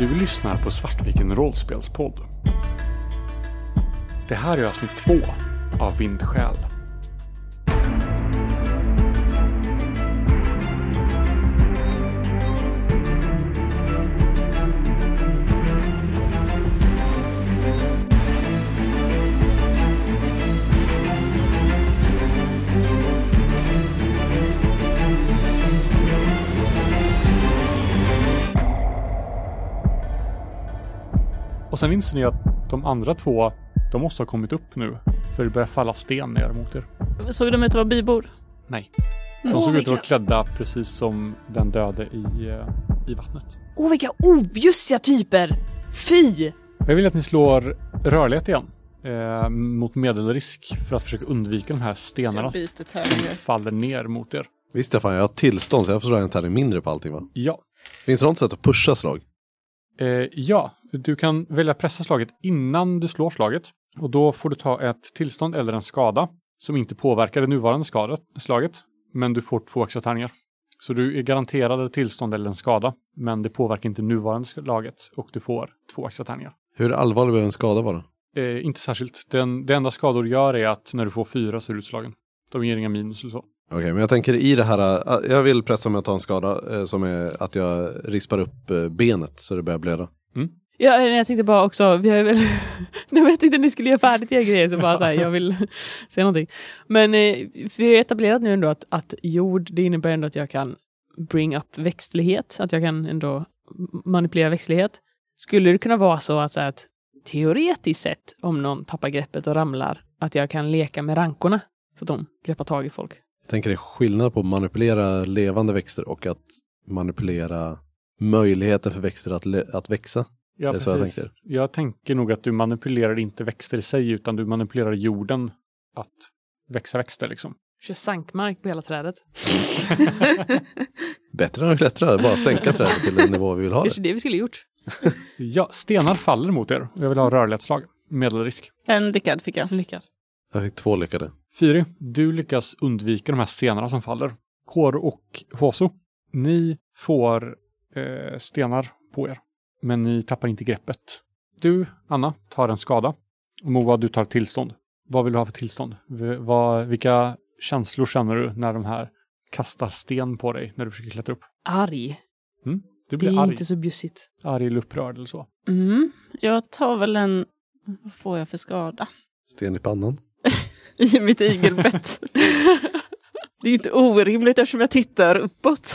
Du lyssnar på Svartviken rollspelspodd. Det här är avsnitt två av Vindsjäl. Och sen inser ni att de andra två, de måste ha kommit upp nu. För det börjar falla sten ner mot er. Såg de ut att vara bybor? Nej. De såg ut att vara klädda precis som den döde i, eh, i vattnet. Åh, oh, vilka objussiga typer! Fy! Jag vill att ni slår rörlighet igen. Eh, mot medelrisk för att försöka undvika de här stenarna byter som faller ner mot er. Visst Stefan, jag har tillstånd så jag får slå en tärning mindre på allting va? Ja. Finns det något sätt att pusha slag? Eh, ja, du kan välja pressa slaget innan du slår slaget. Och då får du ta ett tillstånd eller en skada som inte påverkar det nuvarande skadet, slaget. Men du får två extra tärningar. Så du är garanterad ett tillstånd eller en skada. Men det påverkar inte nuvarande slaget och du får två extra tärningar. Hur allvarlig behöver en skada vara? Eh, inte särskilt. Den, det enda skador gör är att när du får fyra så är du utslagen. De ger inga minus eller så. Okej, men jag tänker i det här, äh, jag vill pressa mig att ta en skada äh, som är att jag rispar upp äh, benet så det börjar blöda. Ja, jag tänkte bara också, vi har väl... Nej, jag tänkte att ni skulle göra färdigt era grejer, så bara så här, jag vill säga någonting. Men eh, vi har etablerat nu ändå att, att jord, det innebär ändå att jag kan bring up växtlighet, att jag kan ändå manipulera växtlighet. Skulle det kunna vara så att, så här, att teoretiskt sett, om någon tappar greppet och ramlar, att jag kan leka med rankorna så att de greppar tag i folk? Jag tänker det är skillnad på att manipulera levande växter och att manipulera möjligheten för växter att, att växa. Ja, Det är så jag precis. tänker. Jag tänker nog att du manipulerar inte växter i sig, utan du manipulerar jorden att växa växter liksom. Kör sankmark på hela trädet. Bättre än att klättra, bara sänka trädet till den nivå vi vill ha det. Kanske det vi skulle gjort. Ja, stenar faller mot er. Jag vill ha rörlighetsslag. Medelrisk. En lyckad fick jag. Lyckat. Jag fick två lyckade. Fyri, du lyckas undvika de här stenarna som faller. Kor och Hoso, ni får eh, stenar på er. Men ni tappar inte greppet. Du, Anna, tar en skada. Och Moa, du tar tillstånd. Vad vill du ha för tillstånd? V- vad, vilka känslor känner du när de här kastar sten på dig när du försöker klättra upp? Arg. Du Det blir är arg, inte så bjussigt. arg eller upprörd eller så. Mm. Jag tar väl en... Vad får jag för skada? Sten i pannan. I mitt igelbett. det är inte orimligt eftersom jag tittar uppåt.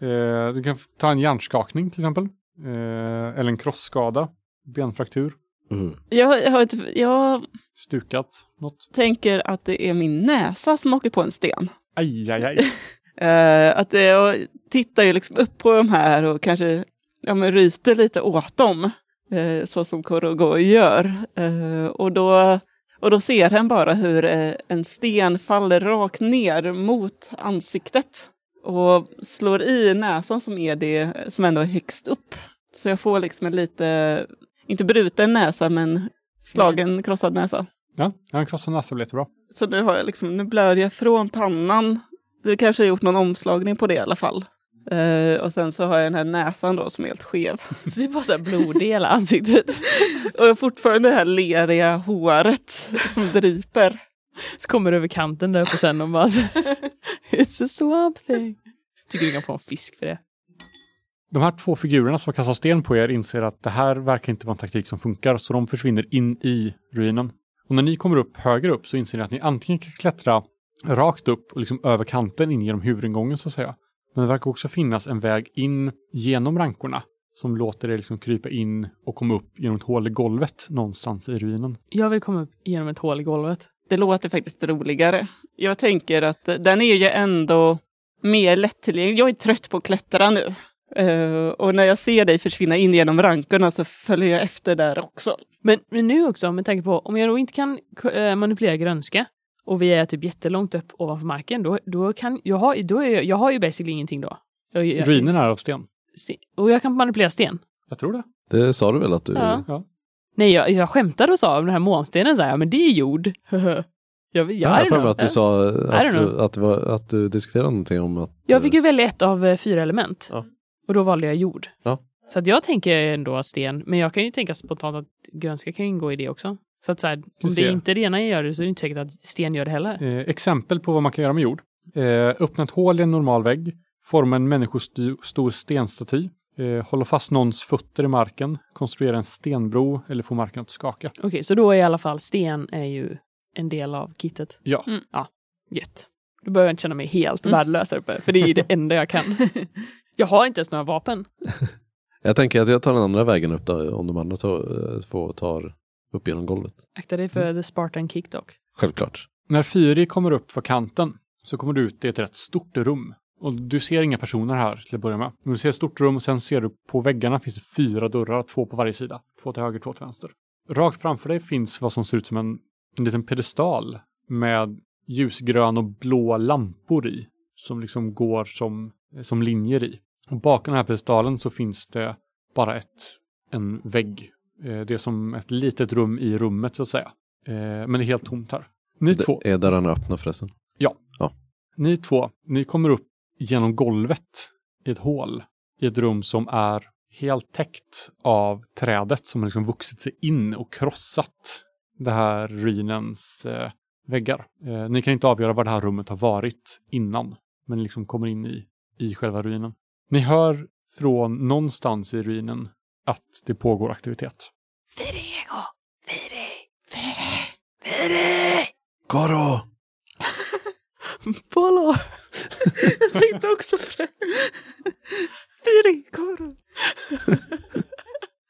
Eh, du kan ta en hjärnskakning till exempel. Eh, eller en krossskada. Benfraktur. Mm. Jag, jag, har ett, jag Stukat. Något. tänker att det är min näsa som åker på en sten. Aj, aj, aj. Eh, att det, jag tittar ju liksom upp på de här och kanske ja, men ryter lite åt dem. Eh, så som Korogoi gör. Eh, och, då, och då ser han bara hur eh, en sten faller rakt ner mot ansiktet. Och slår i näsan som är det som ändå är högst upp. Så jag får liksom en lite, inte bruten näsa men slagen, krossad näsa. Ja, en krossad näsa blir jättebra. Så nu har jag liksom, nu blöder jag från pannan. Du kanske har gjort någon omslagning på det i alla fall. Eh, och sen så har jag den här näsan då som är helt skev. Så det är bara så här blodig hela ansiktet. Och jag har fortfarande det här leriga håret som dryper. Så kommer du över kanten där uppe sen och bara så, It's a swamp thing. Tycker du kan få en fisk för det. De här två figurerna som har kastat sten på er inser att det här verkar inte vara en taktik som funkar, så de försvinner in i ruinen. Och när ni kommer upp högre upp så inser ni att ni antingen kan klättra rakt upp och liksom över kanten in genom huvudingången så att säga. Men det verkar också finnas en väg in genom rankorna som låter er liksom krypa in och komma upp genom ett hål i golvet någonstans i ruinen. Jag vill komma upp genom ett hål i golvet. Det låter faktiskt roligare. Jag tänker att den är ju ändå mer lättillgänglig. Jag är trött på att klättra nu. Eh, och när jag ser dig försvinna in genom rankorna så följer jag efter där också. Men, men nu också, med tanke på om jag då inte kan eh, manipulera grönska och vi är typ jättelångt upp ovanför marken, då, då kan jag har, då är jag, jag har ju basically ingenting då. Jag, jag, Ruinen är av sten. sten. Och jag kan manipulera sten. Jag tror det. Det sa du väl att du... Ja. Nej, jag, jag skämtade och sa om den här månstenen, så här, ja, men det är jord. jag, jag, Ja, I jag har don't för mig know. att du sa att, du, att, var, att du diskuterade någonting om att... Jag fick ju välja ett av eh, fyra element. Ja. Och då valde jag jord. Ja. Så att jag tänker ändå sten, men jag kan ju tänka spontant att grönska kan ingå i det också. Så att så här, om det se. är inte det ena gör det så är det inte säkert att sten gör det heller. Eh, exempel på vad man kan göra med jord. Eh, öppna ett hål i en normal vägg. Forma en människostor stenstaty. Eh, hålla fast någons fötter i marken. Konstruera en stenbro eller få marken att skaka. Okej, så då är i alla fall sten är ju en del av kittet. Ja. Mm. Ja, gött. Då behöver jag inte känna mig helt Mm. värdelös här uppe, för det är ju det enda jag kan. Jag har inte ens några vapen. Jag tänker att jag tar den andra vägen upp då, om de andra tar, får, tar upp genom golvet. Akta dig för the Spartan kick dock. Självklart. När Fyri kommer upp för kanten så kommer du ut i ett rätt stort rum. Och du ser inga personer här till att börja med. Men du ser ett stort rum och sen ser du på väggarna finns det fyra dörrar, två på varje sida. Två till höger, två till vänster. Rakt framför dig finns vad som ser ut som en, en liten pedestal med ljusgrön och blå lampor i. Som liksom går som, som linjer i. Och bakom den här pedestalen så finns det bara ett, en vägg. Eh, Det är som ett litet rum i rummet så att säga. Eh, Men det är helt tomt här. Ni två, Är dörrarna öppna förresten? ni två, ni kommer upp genom golvet i ett hål i ett rum som är helt täckt av trädet som har liksom vuxit sig in och krossat det här ruinens eh, väggar. Eh, ni kan inte avgöra var det här rummet har varit innan, men ni liksom kommer in i, i själva ruinen. Ni hör från någonstans i ruinen att det pågår aktivitet. Garo! Polo! Jag tänkte också på det. Fyri, Karo.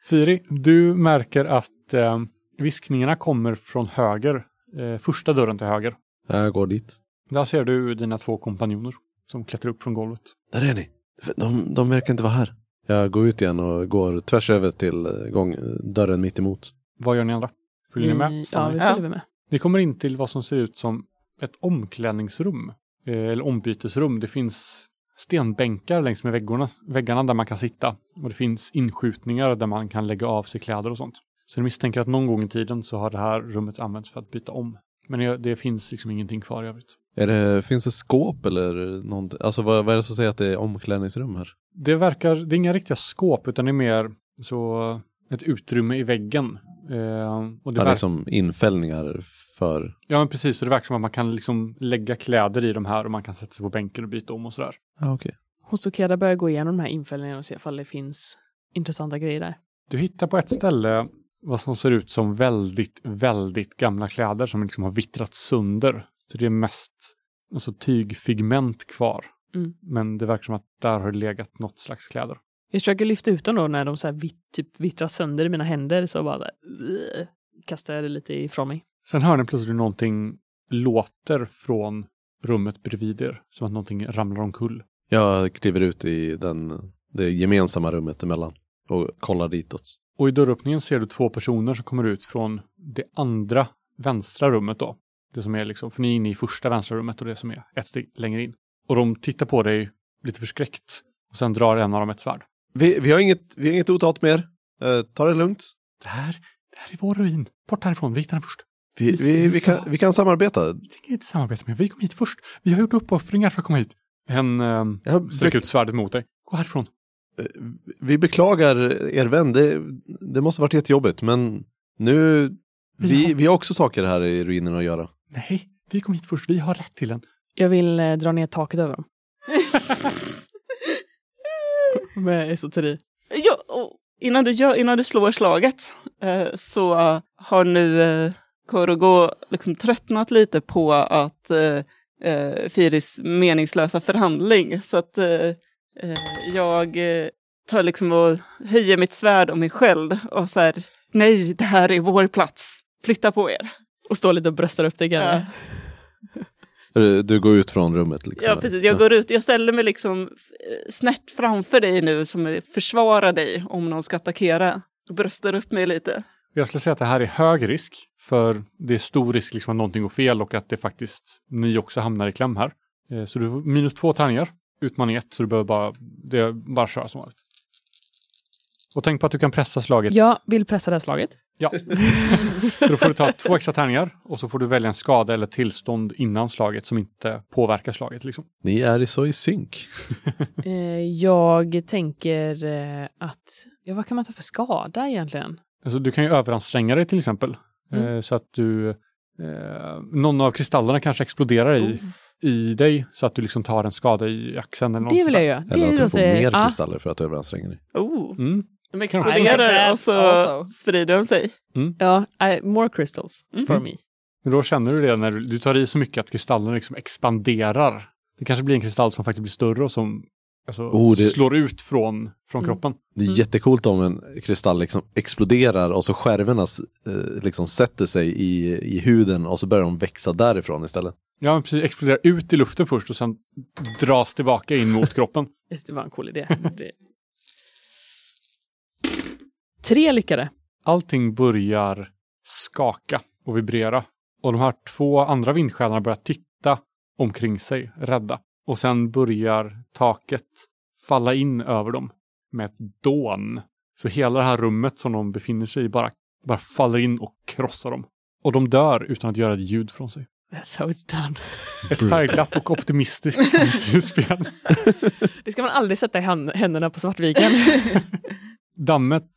Firi, du märker att eh, viskningarna kommer från höger, eh, första dörren till höger. Jag går dit. Där ser du dina två kompanjoner som klättrar upp från golvet. Där är ni. De, de verkar inte vara här. Jag går ut igen och går tvärs över till eh, gång, dörren mitt emot. Vad gör ni andra? Följer ni med? Vi, ja, vi följer med. Ni kommer in till vad som ser ut som ett omklädningsrum. Eh, eller ombytesrum. Det finns stenbänkar längs med väggorna, väggarna där man kan sitta. Och det finns inskjutningar där man kan lägga av sig kläder och sånt. Så ni misstänker att någon gång i tiden så har det här rummet använts för att byta om. Men det, det finns liksom ingenting kvar i övrigt. Är det, finns det skåp eller någonting? Alltså vad, vad är det som säger att det är omklädningsrum här? Det verkar, det är inga riktiga skåp utan det är mer så ett utrymme i väggen. Eh, och det Ja, det är verkar, som infällningar för... ja men precis, så det verkar som att man kan liksom lägga kläder i de här och man kan sätta sig på bänken och byta om och sådär. Ja, okej. Hosokeda börjar gå igenom de här infällningarna och se ifall det finns intressanta grejer där. Du hittar på ett ställe vad som ser ut som väldigt, väldigt gamla kläder som liksom har vittrat sönder. Så det är mest alltså, tygfigment kvar. Mm. Men det verkar som att där har det legat något slags kläder. Jag försöker lyfta ut dem då när de så här vitt, typ vittrar sönder i mina händer så bara kastar jag det lite ifrån mig. Sen hör ni plötsligt hur någonting låter från rummet bredvid er. Som att någonting ramlar omkull. Jag kliver ut i den, det gemensamma rummet emellan och kollar ditåt. Och i dörröppningen ser du två personer som kommer ut från det andra vänstra rummet då. Det som är liksom, för ni är inne i första vänstra rummet och det som är ett steg längre in. Och de tittar på dig lite förskräckt. Och sen drar en av dem ett svärd. Vi, vi, har, inget, vi har inget otalt mer. Uh, ta det lugnt. Det här, det här är vår ruin. Bort härifrån, vi hittar den först. Vi, Vi- vi, vi ska- kan, vi kan samarbeta. Vi tänker inte samarbeta med, vi kom hit först. Vi har gjort uppoffringar för att komma hit. En eh, sträcker ut svärdet mot dig. Gå härifrån. Eh, Vi beklagar er vän. Det, det måste varit jättejobbigt, men nu... Vi, Ja. vi har också saker här i ruinen att göra. Nej, vi kom hit först. Vi har rätt till den. Jag vill eh, dra ner taket över dem. Med esoteri. Ja, och innan, du gör, innan du slår slaget eh, så har nu eh, Korogo liksom tröttnat lite på att eh, eh, Firis meningslösa förhandling. Så att eh, eh, jag tar liksom och höjer mitt svärd om mig själv och så här, nej, det här är vår plats. Flytta på er. Och står lite och bröstar upp det Ja. Du, du går ut från rummet. Liksom. Ja, precis. Jag går ut, jag ställer mig liksom eh, snett framför dig nu som försvarar dig om någon ska attackera. Och bröstar upp mig lite. Jag skulle säga att det här är hög risk. För det är stor risk liksom att någonting går fel och att det faktiskt ni också hamnar i kläm här. Eh, Så du får minus två tärningar. Utmaning ett, så du behöver bara, det är bara köra som vanligt. Och tänk på att du kan pressa slaget. Jag vill pressa det här slaget. Ja. Då får du ta två extra tärningar och så får du välja en skada eller tillstånd innan slaget som inte påverkar slaget. Liksom. Ni är så i synk. Eh, jag tänker eh, att, ja vad kan man ta för skada egentligen? Alltså, du kan ju överanstränga dig till exempel. Mm. Eh, så att du, eh, någon av kristallerna kanske exploderar i, i dig så att du liksom tar en skada i axeln. Eller något Det vill jag göra. Eller att du får mer ja. kristaller för att du överanstränger dig. Oh, Mm. De exploderar och så also. sprider de sig. Ja, I, more crystals Mm. for me. Men då känner du det när du, du tar i så mycket att kristallen liksom expanderar. Det kanske blir en kristall som faktiskt blir större och som alltså, Oh, det- slår ut från, från Mm. kroppen. Det är Mm. jättecoolt om en kristall liksom exploderar och så skärvorna eh, liksom sätter sig i, i huden och så börjar de växa därifrån istället. Ja, men precis. Exploderar ut i luften först och sen dras tillbaka in mot kroppen. Det var en cool idé. Det... Tre lyckade. Allting börjar skaka och vibrera. Och de här två andra vindsjälarna börjar titta omkring sig, rädda. Och sen börjar taket falla in över dem med ett dån. Så hela det här rummet som de befinner sig i bara, bara faller in och krossar dem. Och de dör utan att göra ett ljud från sig. That's how it's done. Ett färgglatt och optimistiskt fantasyspel. Det ska man aldrig sätta i händerna på Svartviken. Dammet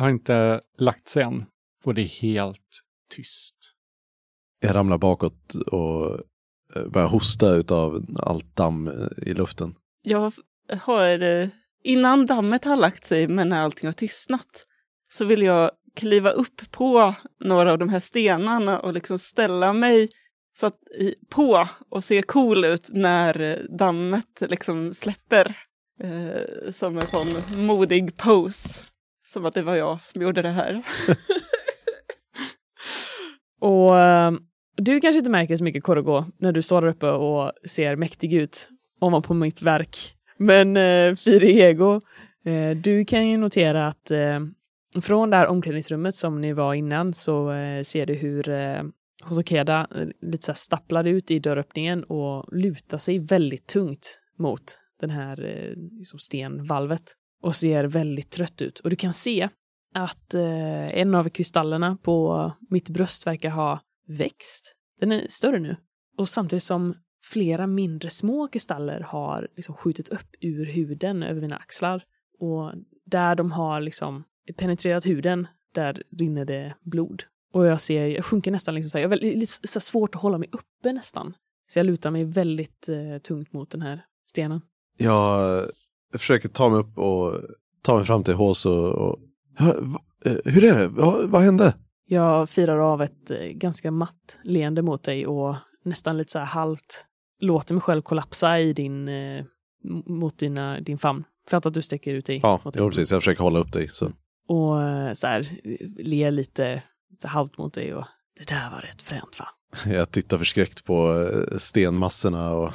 har inte lagt sig än. Och det är helt tyst. Jag ramlar bakåt och eh, börjar hosta utav allt damm eh, i luften. Jag har, eh, innan dammet har lagt sig, men när allting har tystnat, så vill jag kliva upp på några av de här stenarna och liksom ställa mig så att, på och se cool ut när dammet liksom släpper. Eh, som en sån modig pose. Som att det var jag som gjorde det här. och ehm, du kanske inte märker så mycket Korogo när du står där uppe och ser mäktig ut ovanpå mitt verk. Men eh, Firi Ego, eh, du kan ju notera att eh, från det här omklädningsrummet som ni var innan så eh, ser du hur eh, Hosokeda eh, lite så här stapplar ut i dörröppningen och lutar sig väldigt tungt mot den här eh, liksom stenvalvet och ser väldigt trött ut. Och du kan se att eh, en av kristallerna på mitt bröst verkar ha växt. Den är större nu. Och samtidigt som flera mindre små kristaller har liksom skjutit upp ur huden över mina axlar. Och där de har liksom penetrerat huden, där rinner det blod. Och jag ser, jag sjunker nästan liksom så här, jag har väldigt, lite så svårt att hålla mig uppe nästan. Så jag lutar mig väldigt eh, tungt mot den här stenen. Jag eh, försöker ta mig upp och ta mig fram till Hås och, och "Ja, va- eh, hur är det? Va, vad hände? Jag firar av ett eh, ganska matt leende mot dig och nästan lite så här halvt låter mig själv kollapsa i din, eh, mot dina, din famn. För att du sträcker ut dig. Ja, jo, precis. Jag försöker hålla upp dig. Så. Och så här, ler lite, lite halvt mot dig och det där var rätt fränt va? Jag tittar förskräckt på stenmassorna och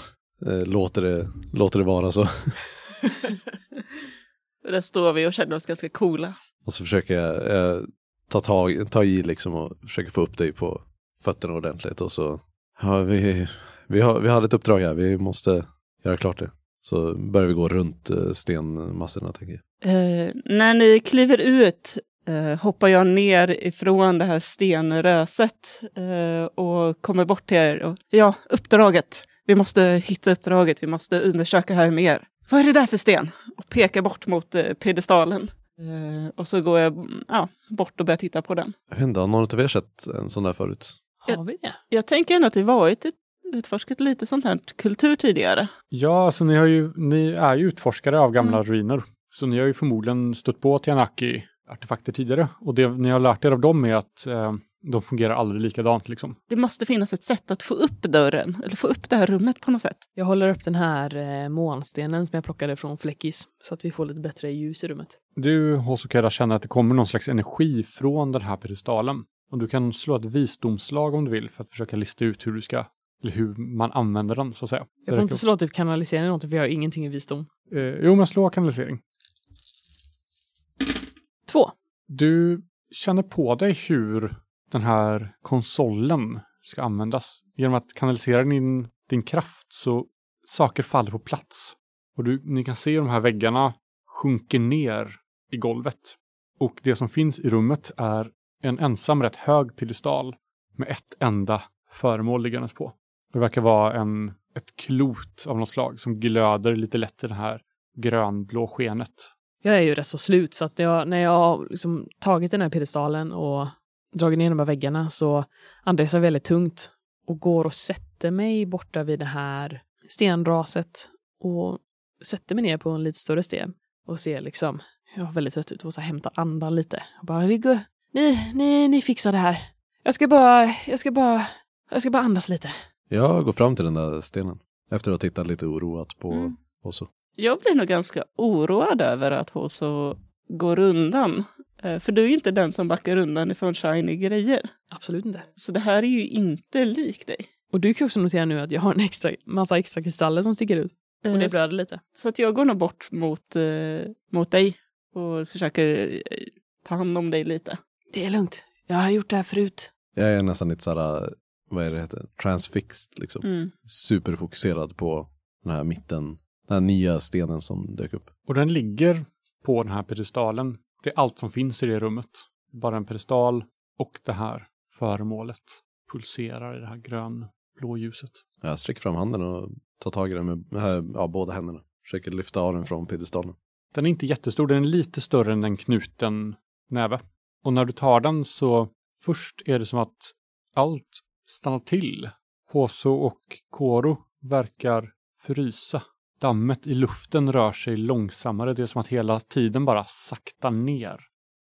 eh, låter, det, låter det vara så. Där står vi och känner oss ganska coola. Och så försöker jag eh, ta, tag, ta i liksom och försöker få upp dig på fötterna ordentligt. Och så, ja, vi, vi, har, vi har ett uppdrag här, vi måste göra klart det. Så börjar vi gå runt eh, stenmassorna tänker jag. Eh, när ni kliver ut eh, hoppar jag ner ifrån det här stenröset eh, och kommer bort till er. Och, ja, uppdraget. Vi måste hitta uppdraget, vi måste undersöka här mer. Vad är det där för sten? Och pekar bort mot eh, piedestalen. Eh, och så går jag ja, bort och börjar titta på den. Jag vet inte, har någon av er sett en sån där förut? Har vi det? Jag tänker ändå att vi varit ett, utforskat lite sånt här kultur tidigare. Ja, alltså ni, har ju, ni är ju utforskare av gamla Mm. ruiner. Så ni har ju förmodligen stött på Tianaki-artefakter tidigare. Och det ni har lärt er av dem är att eh, de fungerar aldrig likadant liksom. Det måste finnas ett sätt att få upp dörren, eller få upp det här rummet på något sätt. Jag håller upp den här eh, månstenen som jag plockade från Fläckis så att vi får lite bättre ljus i rummet. Du, Hosokeda, känner att det kommer någon slags energi från den här pedestalen. Och du kan slå ett visdomslag om du vill för att försöka lista ut hur du ska, eller hur man använder den så att säga. Jag får inte slå typ kanalisering eller någonting för jag har ingenting i visdom. Eh, jo, men slå kanalisering. Två. Du känner på dig hur den här konsolen ska användas. Genom att kanalisera din, din kraft så saker faller på plats. Och du, ni kan se hur de här väggarna sjunker ner i golvet. Och det som finns i rummet är en ensam rätt hög piedestal med ett enda föremål liggandes på. Det verkar vara en, ett klot av något slag som glöder lite lätt i det här grönblå skenet. Jag är ju rätt så slut så att jag, när jag har liksom tagit den här piedestalen och dragit ner de här väggarna så andas jag väldigt tungt och går och sätter mig borta vid det här stenraset och sätter mig ner på en lite större sten och ser liksom, jag har väldigt trött ut och så här hämtar andan lite. Jag bara, "Det går- ni, ni, ni fixar det här. Jag ska bara, jag ska bara, jag ska bara andas lite. Jag går fram till den där stenen. Efter att ha tittat lite oroat på Mm. Hoso. Jag blir nog ganska oroad över att Hoso går undan. Eh, För du är inte den som backar undan ifrån shiny grejer. Absolut inte. Så det här är ju inte lik dig. Och du kan också notera nu att jag har en extra, massa extra kristaller som sticker ut. Och Eh, det blöder lite. Så att jag går nog bort mot, eh, mot dig och försöker eh, ta hand om dig lite. Det är lugnt. Jag har gjort det här förut. Jag är nästan lite såhär, vad är det heter, transfixed liksom. Mm. Superfokuserad på den här mitten, den här nya stenen som dök upp. Och den ligger på den här pedestalen. Det är allt som finns i det rummet. Bara en pedestal och det här föremålet pulserar i det här grönblå ljuset. Jag sträcker fram handen och tar tag i den med ja, båda händerna. Försöker lyfta av den från piedestalen. Den är inte jättestor, den är lite större än en knuten näve. Och när du tar den så först är det som att allt stannar till. Hoso och Koro verkar frysa. Dammet i luften rör sig långsammare. Det är som att hela tiden bara saktar ner.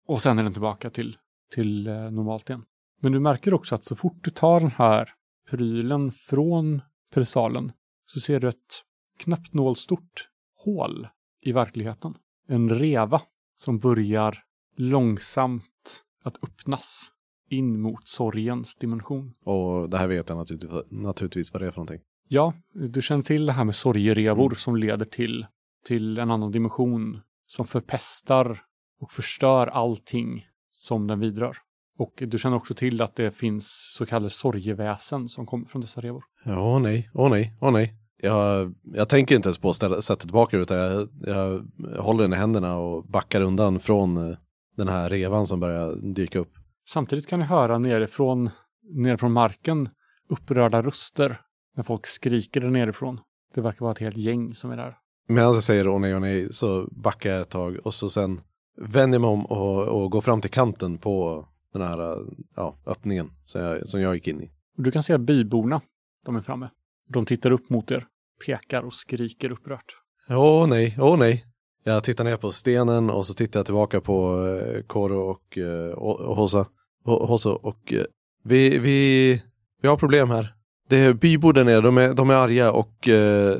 Och sen är den tillbaka till, till eh, normalt igen. Men du märker också att så fort du tar den här prylen från persalen så ser du ett knappt nålstort hål i verkligheten. En reva som börjar långsamt att öppnas in mot sorgens dimension. Och det här vet jag naturligtvis, naturligtvis vad det är för någonting. Ja, du känner till det här med sorgerevor som leder till, till en annan dimension som förpestar och förstör allting som den vidrör. Och du känner också till att det finns så kallade sorgeväsen som kommer från dessa revor. Ja, åh nej, åh nej, åh nej. Jag, jag tänker inte ens på att ställa, sätta tillbaka det, utan jag, jag håller den i händerna och backar undan från eh, den här revan som börjar dyka upp. Samtidigt kan ni höra nerifrån, nerifrån marken upprörda röster när folk skriker där nerifrån. Det verkar vara ett helt gäng som är där. Medan jag säger åh nej, åh nej, så backar jag ett tag och så sen vänder jag mig om och, och går fram till kanten på den här ja, öppningen som jag, som jag gick in i. Och du kan se att byborna, de är framme. De tittar upp mot er, pekar och skriker upprört. Åh nej, åh nej. Jag tittar ner på stenen och så tittar jag tillbaka på eh, Koro och, eh, och, och Hossa. Hosso och eh, vi, vi, vi har problem här. Det är bybor där nere, de är, de är arga och eh,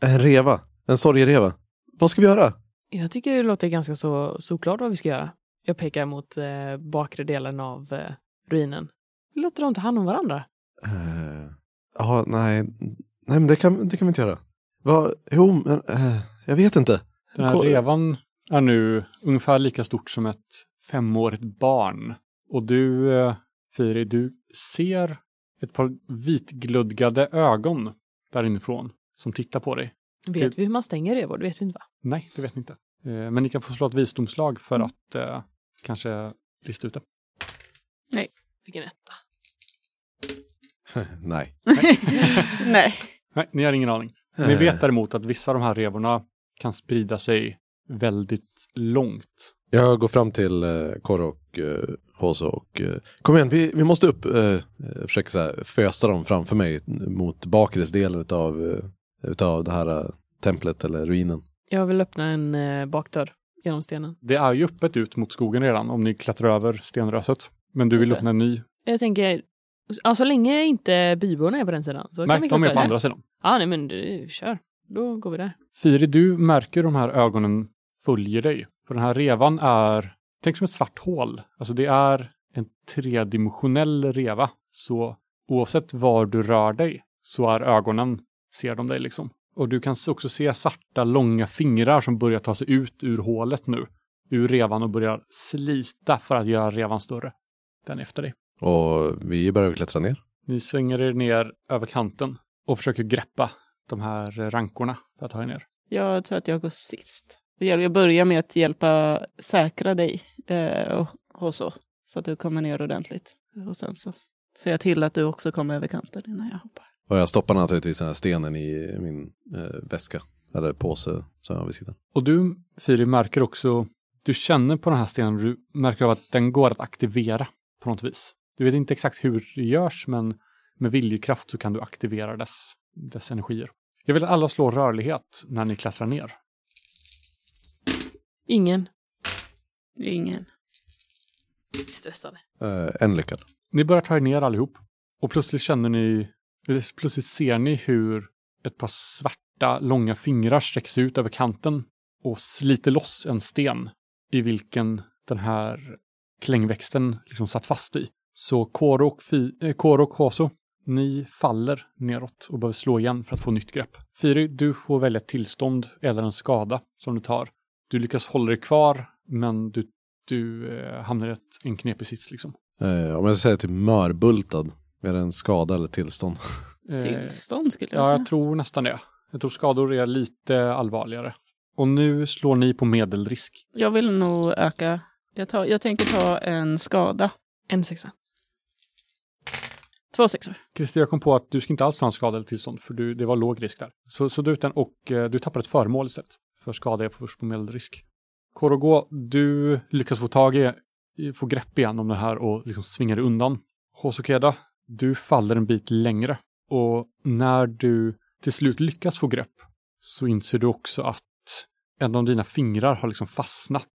en reva, en sorgereva. Vad ska vi göra? Jag tycker det låter ganska så såklart vad vi ska göra. Jag pekar mot eh, bakre delen av eh, ruinen. Låter dem ta hand om varandra. Eh, Ja, nej, nej men det kan, det kan vi inte göra. Vad, jo, men eh, jag vet inte. Den här revan är nu ungefär lika stort som ett femårigt barn. Och du, eh, Firi, du ser ett par vitglödgade ögon där inifrån som tittar på dig. Vet Det- vi hur man stänger revor? Det vet vi inte va? Nej, det vet ni inte. Eh, Men ni kan få slå ett visdomslag för Mm. att eh, kanske lista ut det. Vilken etta. nej. Nej. Nej, ni har ingen aning. Eh. Ni vet däremot att vissa av de här revorna kan sprida sig väldigt långt. Jag går fram till eh, Koro och eh, Hoso och eh, kom igen, vi, vi måste upp. Eh, jag försöker så här, fösa dem framför mig mot bakre delen utav, eh, utav det här eh, templet eller ruinen. Jag vill öppna en eh, bakdörr genom stenen. Det är ju öppet ut mot skogen redan om ni klättrar över stenröset. Men du vill öppna en ny. Jag tänker, ja, så länge inte byborna är på den sidan så kan Nej, vi de är på andra sidan. Ja, nej men du, kör. Då går vi där. Firi, du märker de här ögonen följer dig. För den här revan är, tänk som ett svart hål. Alltså det är en tredimensionell reva. Så oavsett var du rör dig så är ögonen, ser de dig liksom. Och du kan också se svarta långa fingrar som börjar ta sig ut ur hålet nu. Ur revan och börjar slita för att göra revan större. Den efter dig. Och vi börjar klättra ner. Ni svänger er ner över kanten och försöker greppa de här rankorna för att ta er ner. Jag tror att jag går sist. Jag börjar med att hjälpa säkra dig eh, och, och så. Så att du kommer ner ordentligt. Och sen så ser jag till att du också kommer över kanten innan jag hoppar. Och jag stoppar naturligtvis den här stenen i min eh, väska. Eller påse som jag har vid sidan. Och du, Firi, märker också, du känner på den här stenen, du märker av att den går att aktivera på något vis. Du vet inte exakt hur det görs, men med viljekraft så kan du aktivera dess, dess energier. Jag vill att alla slår rörlighet när ni klättrar ner. Ingen. Ingen. Stressade. Eh, en lyckad. Ni börjar ta er ner allihop och plötsligt känner ni, eller plötsligt ser ni hur ett par svarta långa fingrar sträcks ut över kanten och sliter loss en sten i vilken den här klängväxten liksom satt fast i. Så Koro och, Fi, eh, Koro och Hoso, ni faller neråt och behöver slå igen för att få nytt grepp. Firi, du får välja ett tillstånd eller en skada som du tar. Du lyckas hålla dig kvar, men du, du eh, hamnar i ett, en knepig sits liksom. Eh, om jag säger typ mörbultad. Är det en skada eller tillstånd? Eh, Tillstånd skulle jag Ja, säga. jag tror nästan det. Jag tror skador är lite allvarligare. Och nu slår ni på medelrisk. Jag vill nog öka. Jag, tar, jag tänker ta en skada. En sexa. Två sexor. Christer, jag kom på att du ska inte alls ta en skada eller tillstånd, för du, det var låg risk där. Så, så du ut den och eh, du tappar ett föremål istället. För skada är på först på medelrisk. Korogo, du lyckas få tag i, få grepp igen om det här och liksom svingar dig undan. Hosokeda, du faller en bit längre. Och när du till slut lyckas få grepp så inser du också att en av dina fingrar har liksom fastnat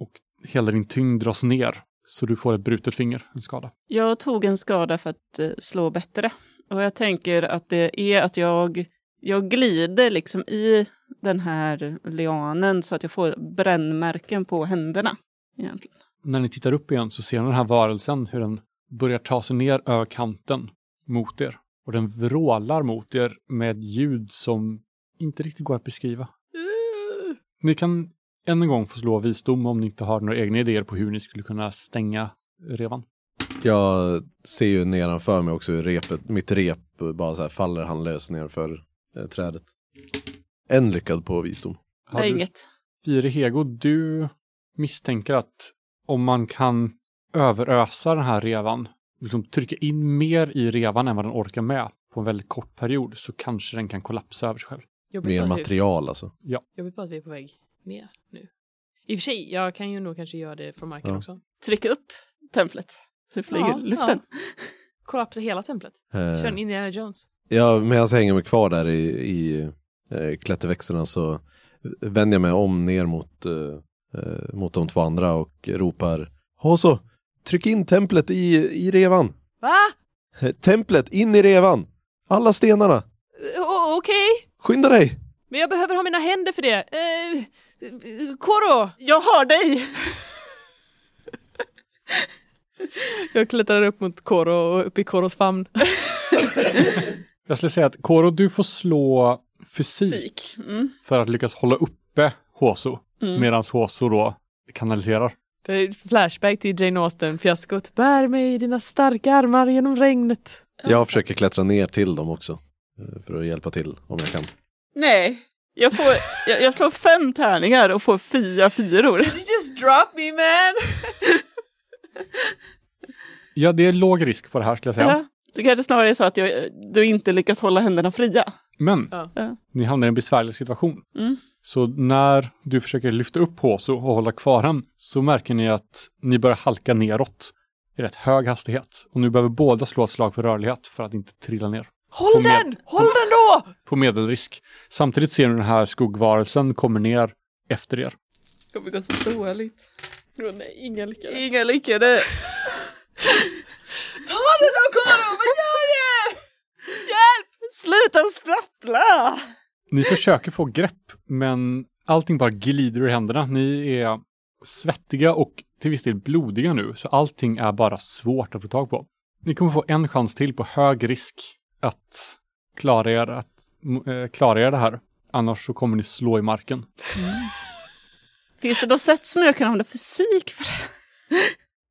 och hela din tyngd dras ner. Så du får ett brutet finger, en skada. Jag tog en skada för att eh, slå bättre. Och jag tänker att det är att jag, jag glider liksom i den här lianen så att jag får brännmärken på händerna. Egentligen. när ni tittar upp igen så ser ni den här varelsen hur den börjar ta sig ner över kanten mot er. Och den vrålar mot er med ljud som inte riktigt går att beskriva. Ni kan än en gång få slå visdom om ni inte har några egna idéer på hur ni skulle kunna stänga revan. Jag ser ju nedanför mig också hur repet, mitt rep bara så här faller handlöst nerför eh, trädet. En lyckad på visdom. Har Nej, du, inget. Fire Hego, du misstänker att om man kan överösa den här revan, liksom trycka in mer i revan än vad den orkar med på en väldigt kort period så kanske den kan kollapsa över sig själv. Jobbigt Mer bara att vi- material alltså. Jobbigt bara att vi är på väg ner nu. I och för sig, jag kan ju nog kanske göra det från marken Ja. också. Trycka upp templet. Det flyger Ja, i luften. Kollapsa hela templet. Eh, Kör en Indiana Jones. Ja, medan jag hänger mig kvar där i, i eh, klätterväxterna så vänder jag mig om ner mot, eh, eh, mot de två andra och ropar Hoso, tryck in templet i, i revan! Va? Eh, Templet in i revan! Alla stenarna! O- Okej, Skynda dig! men jag behöver ha mina händer för det. Eh, eh, Koro! Jag har dig! Jag klättrar upp mot Koro och upp i Koros famn. Jag skulle säga att Koro, du får slå fysik Fik. Mm. för att lyckas hålla uppe Hoso, Mm. medan Hoso då kanaliserar. Det är ett flashback till Jane Austen-fiaskot. Bär mig i dina starka armar genom regnet. Jag försöker klättra ner till dem också. eh, För att hjälpa till om jag kan. Nej, jag, får, jag, jag slår fem tärningar och får fyra fyror. Did you just drop me man? Ja, det är låg risk på det här skulle jag säga. Ja, det kanske snarare är så att jag, du inte lyckas hålla händerna fria. Men Ja. Ni hamnar i en besvärlig situation. Mm. Så när du försöker lyfta upp Hoso och hålla kvar han så märker ni att ni börjar halka neråt i rätt hög hastighet. Och nu behöver båda slå ett slag för rörlighet för att inte trilla ner. Håll den! Håll den då! På medelrisk. Samtidigt ser ni den här skuggvarelsen kommer ner efter er. Det kommer gå så dåligt. Åh nej, inga lyckade. Inga lyckade. Ta den då Koro! Vad gör du? Hjälp! Sluta sprattla! Ni försöker få grepp, men allting bara glider ur händerna. Ni är svettiga och till viss del blodiga nu, så allting är bara svårt att få tag på. Ni kommer få en chans till på hög risk att klara er, att, äh, klara er det här. Annars så kommer ni slå i marken. Mm. Finns det något sätt som jag kan använda fysik för det?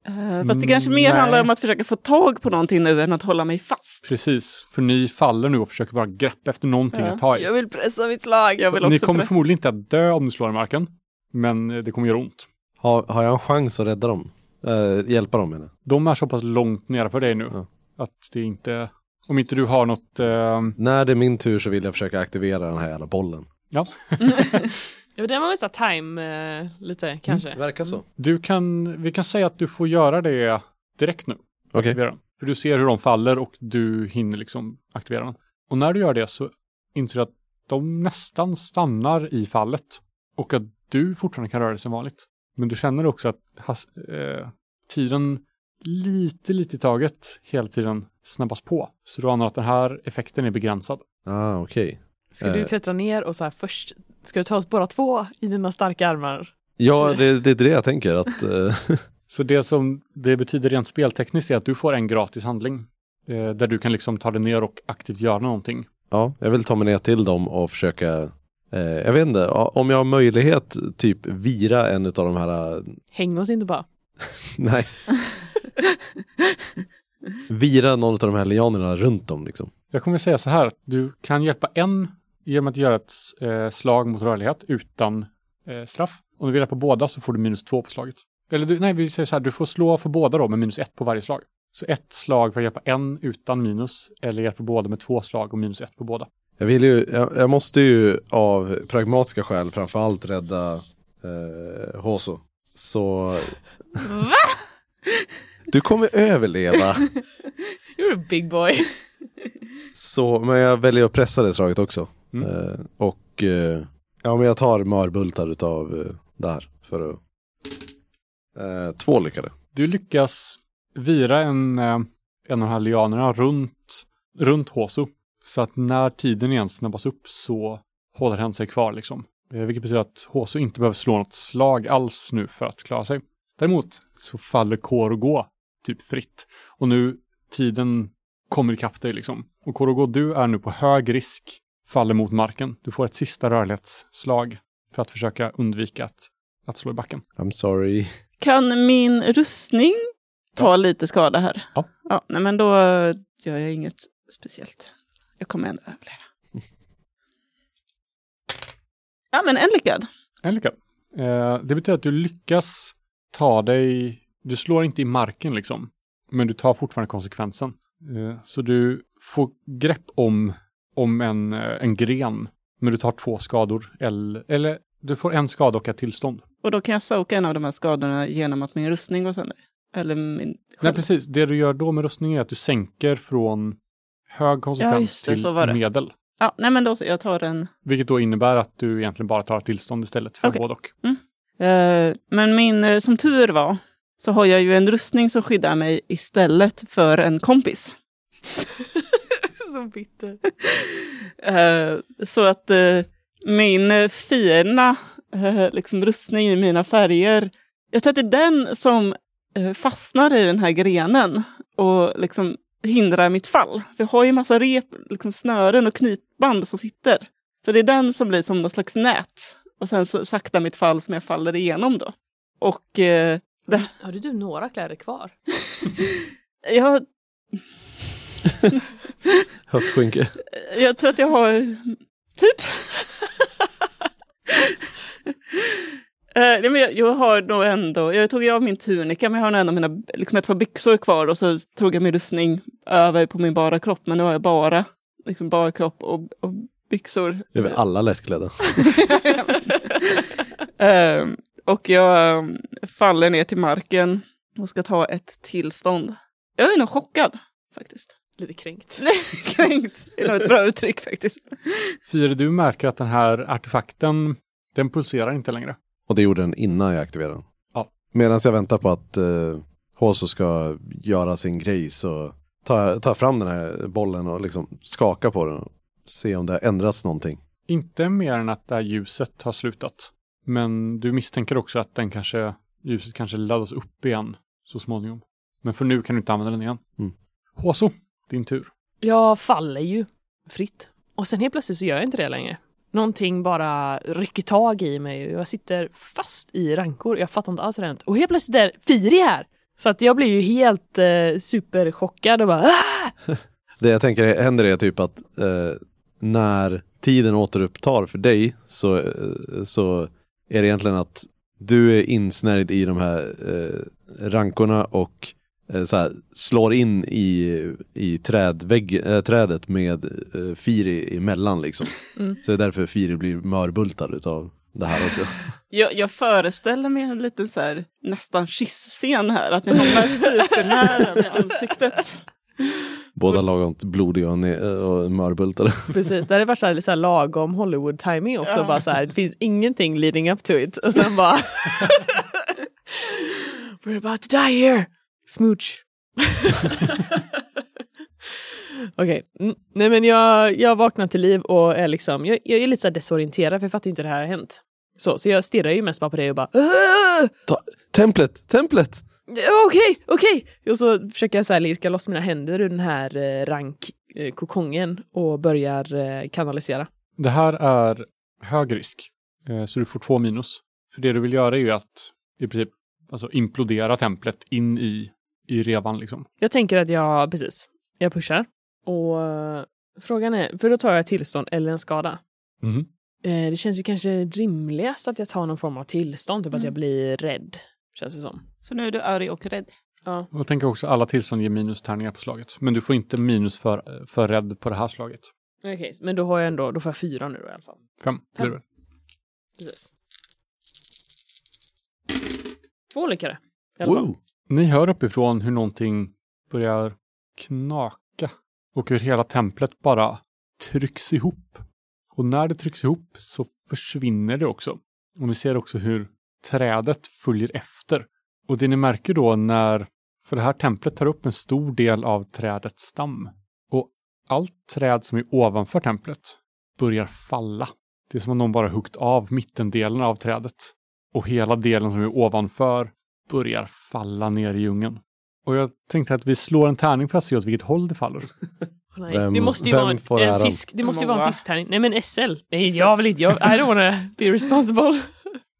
Uh, fast det kanske mer Nej. handlar om att försöka få tag på någonting nu än att hålla mig fast. Precis, för ni faller nu och försöker bara greppa efter någonting Ja. att ta i. Jag vill pressa mitt slag. Jag vill ni kommer pressa. förmodligen inte att dö om ni slår i marken, men eh, det kommer göra ont. Har, har jag en chans att rädda dem? Eh, hjälpa dem menar. De är så pass långt nere för dig nu Ja. att det inte, om inte du har något, eh, När det är min tur så vill jag försöka aktivera den här jävla bollen. ja, Ja, den var väl så time eh, lite kanske. Verkar så. du kan, vi kan säga att du får göra det direkt nu. Okej. den. För du ser hur de faller och du hinner liksom aktivera den. Och när du gör det så inser du att de nästan stannar i fallet. Och att du fortfarande kan röra dig som vanligt. Men du känner också att has, eh, tiden lite, lite i taget hela tiden snabbas på. Så du anar att den här effekten är begränsad. Ah, okej. Ska du Eh. klättra ner och så här först, ska du ta oss båda två i dina starka armar? Ja, det, det är det jag tänker att... eh, Så det som det betyder rent speltekniskt är att du får en gratis handling. Eh, där du kan liksom ta dig ner och aktivt göra någonting. ja, jag vill ta mig ner till dem och försöka... Eh, jag vet inte, om jag har möjlighet typ vira en av de här... eh, Häng oss inte bara. Nej. vira någon av de här lianerna runt dem liksom. Jag kommer säga så här, att du kan hjälpa en genom att göra ett eh, slag mot rörlighet utan eh, straff. Om du vill hjälpa båda så får du minus två på slaget. Eller du, nej, vi säger så här, du får slå för båda då med minus ett på varje slag. Så ett slag för att hjälpa en utan minus, eller hjälpa båda med två slag och minus ett på båda. Jag vill ju, jag, jag måste ju av pragmatiska skäl framförallt rädda eh, Hoso. Så... Va? Du kommer överleva. You're a big boy. Så, men jag väljer att pressa det slaget också. Mm. Eh, och eh, ja, men jag tar mörbultar utav eh, där för att... Eh, två lyckade. Du lyckas vira en, eh, en av de här lianerna runt, runt Hoso. Så att när tiden igen snabbas upp så håller hen sig kvar liksom. Eh, Vilket betyder att Hoso inte behöver slå något slag alls nu för att klara sig. Däremot så faller Korogo typ fritt. Och nu tiden kommer ikapp dig liksom. Och Korogo, du är nu på hög risk faller mot marken. Du får ett sista rörlighetsslag för att försöka undvika att, att slå i backen. I'm sorry. Kan min rustning ta lite skada här? Ja. ja. Nej, men då gör jag inget speciellt. Jag kommer ändå överleva. Ja, men en lyckad. En lyckad. Eh, det betyder att du lyckas ta dig, du slår inte i marken liksom, men du tar fortfarande konsekvensen. Eh, så du får grepp om, om en, eh, en gren, men du tar två skador, eller, eller du får en skada och ett tillstånd. Och då kan jag soka en av de här skadorna genom att min rustning går sönder. Eller min... Nej, precis. Det du gör då med rustning är att du sänker från hög konsekvens Ja, det, så var till det. medel. Ja, nej men då så, jag tar en. Vilket då innebär att du egentligen bara tar tillstånd istället för Okej. både och. Eh, men min, eh, som tur var, så har jag ju en rustning som skyddar mig istället för en kompis. så bitter. Eh, så att eh, min fina eh, liksom rustning i mina färger, jag tror att det är den som fastnar i den här grenen och liksom hindrar mitt fall. För jag har ju massa rep, liksom snören och knytband som sitter. Så det är den som blir som något slags nät. Och sen så sakta mitt fall som jag faller igenom då. Och eh, det, Har du, du några kläder kvar? jag, Höftskynke. jag tror att jag har typ Eh, nej, men jag, jag har nog ändå, jag tog av min tunika men jag har nog ändå mina, liksom ett par byxor kvar och så tog jag min rustning över på min bara kropp men nu har jag bara liksom bara kropp och, och byxor. Det är väl alla lättklädda. Eh, och jag eh, faller ner till marken och ska ta ett tillstånd. Jag är nog chockad faktiskt. Lite kränkt. Kränkt är nog ett bra uttryck faktiskt. Fire, du märker att den här artefakten, den pulserar inte längre. Och det gjorde den innan jag aktiverade den. Ja. Medan jag väntar på att eh, Hoso ska göra sin grej så tar jag tar fram den här bollen och liksom skakar på den och ser om det har ändrats någonting. Inte mer än att det här ljuset har slutat. Men du misstänker också att den kanske, ljuset kanske laddas upp igen så småningom. Men för nu kan du inte använda den igen. Mm. Håso, din tur. Jag faller ju fritt. Och sen helt plötsligt så gör jag inte det längre. Någonting bara rycker tag i mig och jag sitter fast i rankor. Jag fattar inte alls hur det hänt. Och helt plötsligt är Firi här! Så att jag blir ju helt eh, superchockad och bara ah! Det jag tänker händer är typ att eh, när tiden återupptar för dig så, eh, så är det egentligen att du är insnärjd i de här eh, rankorna och så här, slår in i, i trädvägg, äh, trädet med eh, Firi emellan liksom. Mm. Så det är därför Firi blir mörbultad utav det här också. Jag, jag föreställer mig en liten så här, nästan kyssscen här, att ni hamnar supernära med ansiktet. Båda lagom blodiga och, och mörbultade. Precis, det hade varit så här, så här lagom Hollywood-timing också. Ja. Bara så här, det finns ingenting leading up to it. Och sen bara... We're about to die here! Smooch. Okej, mm. nej men jag, jag vaknar till liv och är liksom, jag, jag är lite så desorienterad för jag fattar inte hur det här har hänt. Så, så jag stirrar ju mest bara på det och bara "Åh! Templet! Templet! Okej, okej! Och så försöker jag så här lirka loss mina händer ur den här eh, rankkokongen och börjar eh, kanalisera. Det här är hög risk, eh, så du får två minus. För det du vill göra är ju att i princip alltså, implodera templet in i, i revan. Liksom. Jag tänker att jag, precis, jag pushar. Och eh, frågan är, för då tar jag tillstånd eller en skada. Eh, det känns ju kanske rimligast att jag tar någon form av tillstånd, typ att Mm. jag blir rädd. Känns det som. Så nu är du arg och rädd. Ja. Och jag tänker också alla tillstånd ger minustärningar på slaget. Men du får inte minus för, för rädd på det här slaget. Okej, men då har jag ändå, då får jag fyra nu då, i alla fall. Fem blir det. Precis. Två lyckade. I alla fall. Ni hör uppifrån hur någonting börjar knaka och hur hela templet bara trycks ihop. Och när det trycks ihop så försvinner det också. Och ni ser också hur trädet följer efter. Och det ni märker då när, för det här templet tar upp en stor del av trädets stam. Och allt träd som är ovanför templet börjar falla. Det är som om någon bara huggt av mittendelen av trädet. Och hela delen som är ovanför börjar falla ner i djungeln. Och jag tänkte att vi slår en tärning för att se åt vilket håll det faller. Vem- det måste ju vara en, en äran? fisk. Det måste ju vara en fisktärning. Nej men SL. Nej jag vill inte. Jag, I don't wanna be responsible.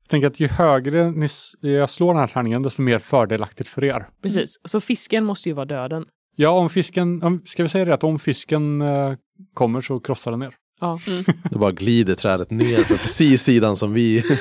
Jag tänker att ju högre ni, jag slår den här tärningen, desto mer fördelaktigt för er. Precis. Så fisken måste ju vara döden. Ja, om fisken, om, ska vi säga det att om fisken eh, kommer så krossar den ner. Ja. Det bara glider trädet ner på precis sidan som vi...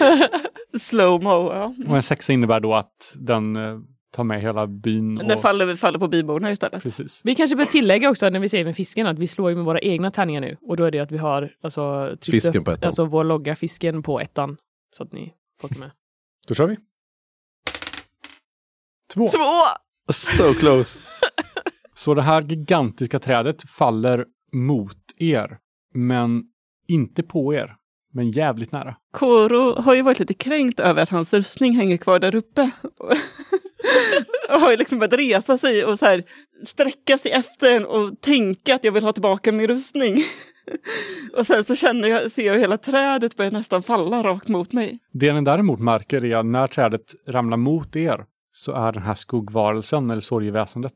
Slow-mo, ja. Och en sexa innebär då att den eh, tar med hela byn. Den Och, faller, faller på byborna istället. precis. Vi kanske bör tillägga också när vi säger med fisken att vi slår ju med våra egna tärningar nu. Och då är det att vi har alltså, Fisken upp, på ettan. alltså vår logga fisken på ettan. Så att ni får med. Då kör vi. Två. Två! So close! Så det här gigantiska trädet faller mot er, men inte på er, men jävligt nära. Koro har ju varit lite kränkt över att hans rustning hänger kvar där uppe. och har ju liksom börjat resa sig och så här sträcka sig efter en och tänka att jag vill ha tillbaka min rustning. och sen så känner jag, ser jag hela trädet börja nästan falla rakt mot mig. Det ni däremot märker är att när trädet ramlar mot er så är den här skuggvarelsen eller sorgeväsendet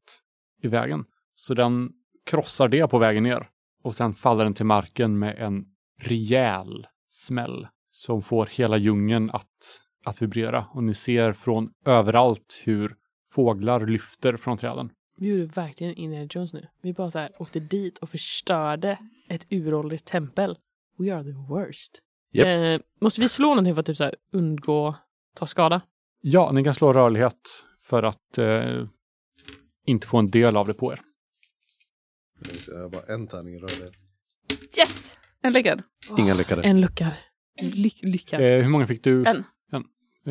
i vägen. Så den krossar det på vägen ner och sen faller den till marken med en rejäl smäll som får hela djungeln att, att vibrera. Och ni ser från överallt hur fåglar lyfter från träden. Vi gjorde verkligen Indiana Jones nu. Vi bara så här åkte dit och förstörde ett uråldrigt tempel. We are the worst. Japp. Eh, måste vi slå någonting för att typ så här undgå ta skada? Ja, ni kan slå rörlighet för att eh, inte få en del av det på er. Jag har bara en tärning i rörlighet. Yes! En lyckad. Inga lyckade. En luckar. Ly lyckar. Eh, hur många fick du? En. en.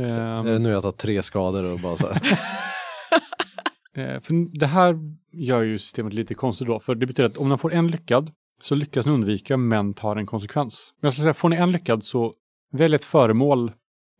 Är Ehm, det nu jag tar tre skador och bara så här. Eh, för det här gör ju systemet lite konstigt då, för det betyder att om man får en lyckad så lyckas ni undvika men tar en konsekvens. Men jag skulle säga, får ni en lyckad så välj ett föremål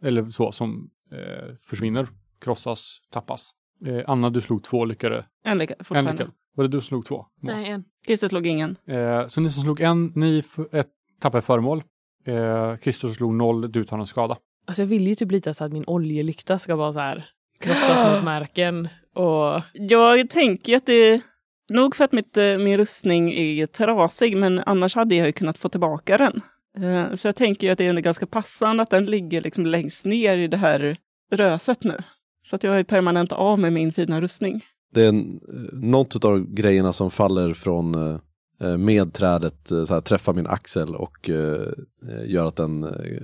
eller så som eh, försvinner, krossas, tappas. Eh, Anna, du slog två lyckade. En lyckad En fortfarande. lyckad. Var det du som slog två? Nej, en. Christer slog ingen. Eh, så ni som slog en, ni ett, tappar ett föremål. Eh, Christer slog noll, du tar en skada. Alltså jag vill ju typ lite så att min oljelykta ska vara så här krossas mot marken och Jag tänker ju att det nog för att mitt, eh, min rustning är trasig, men annars hade jag ju kunnat få tillbaka den. Eh, Så jag tänker ju att det är ganska passande att den ligger liksom längst ner i det här röset nu. Så att jag är permanent av med min fina rustning. Det är en, eh, något av grejerna som faller från eh, eh, med trädet eh, så här, träffar min axel och gör att den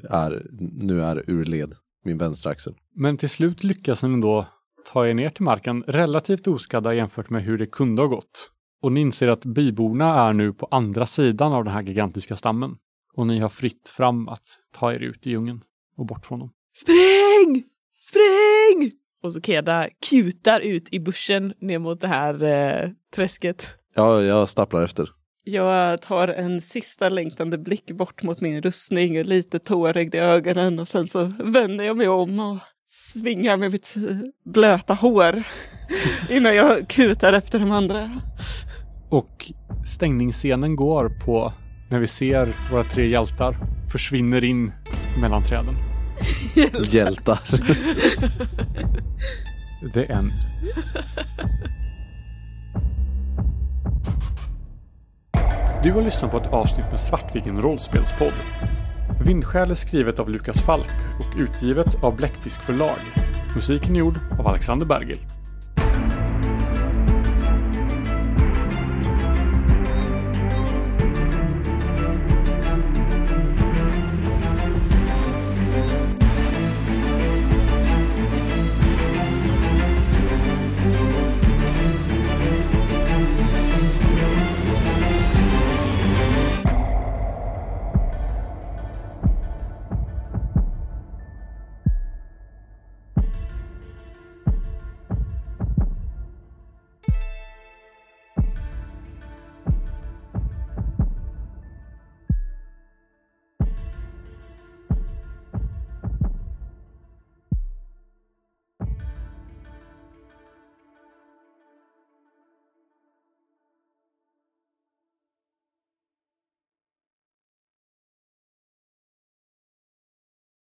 är, nu är ur led. min vänstra axel. Men till slut lyckas ni ändå ta er ner till marken relativt oskadda jämfört med hur det kunde ha gått. Och ni inser att byborna är nu på andra sidan av den här gigantiska stammen. Och ni har fritt fram att ta er ut i djungeln och bort från dem. Spring! Spring! Och så Keda kutar ut i bussen ner mot det här eh, träsket. Ja, jag stapplar efter. Jag tar en sista längtande blick bort mot min rustning och lite tårögd i ögonen och sen så vänder jag mig om och svingar med mitt eh, blöta hår innan jag kutar efter de andra. Och stängningsscenen går på när vi ser våra tre hjältar försvinner in mellan träden. Hjältar. The end. Du har lyssnat på ett avsnitt med Svartviken rollspelspodd. Vindskäl är skrivet av Lukas Falk och utgivet av Bläckfisk förlag. Musiken är gjord av Alexander Bergil.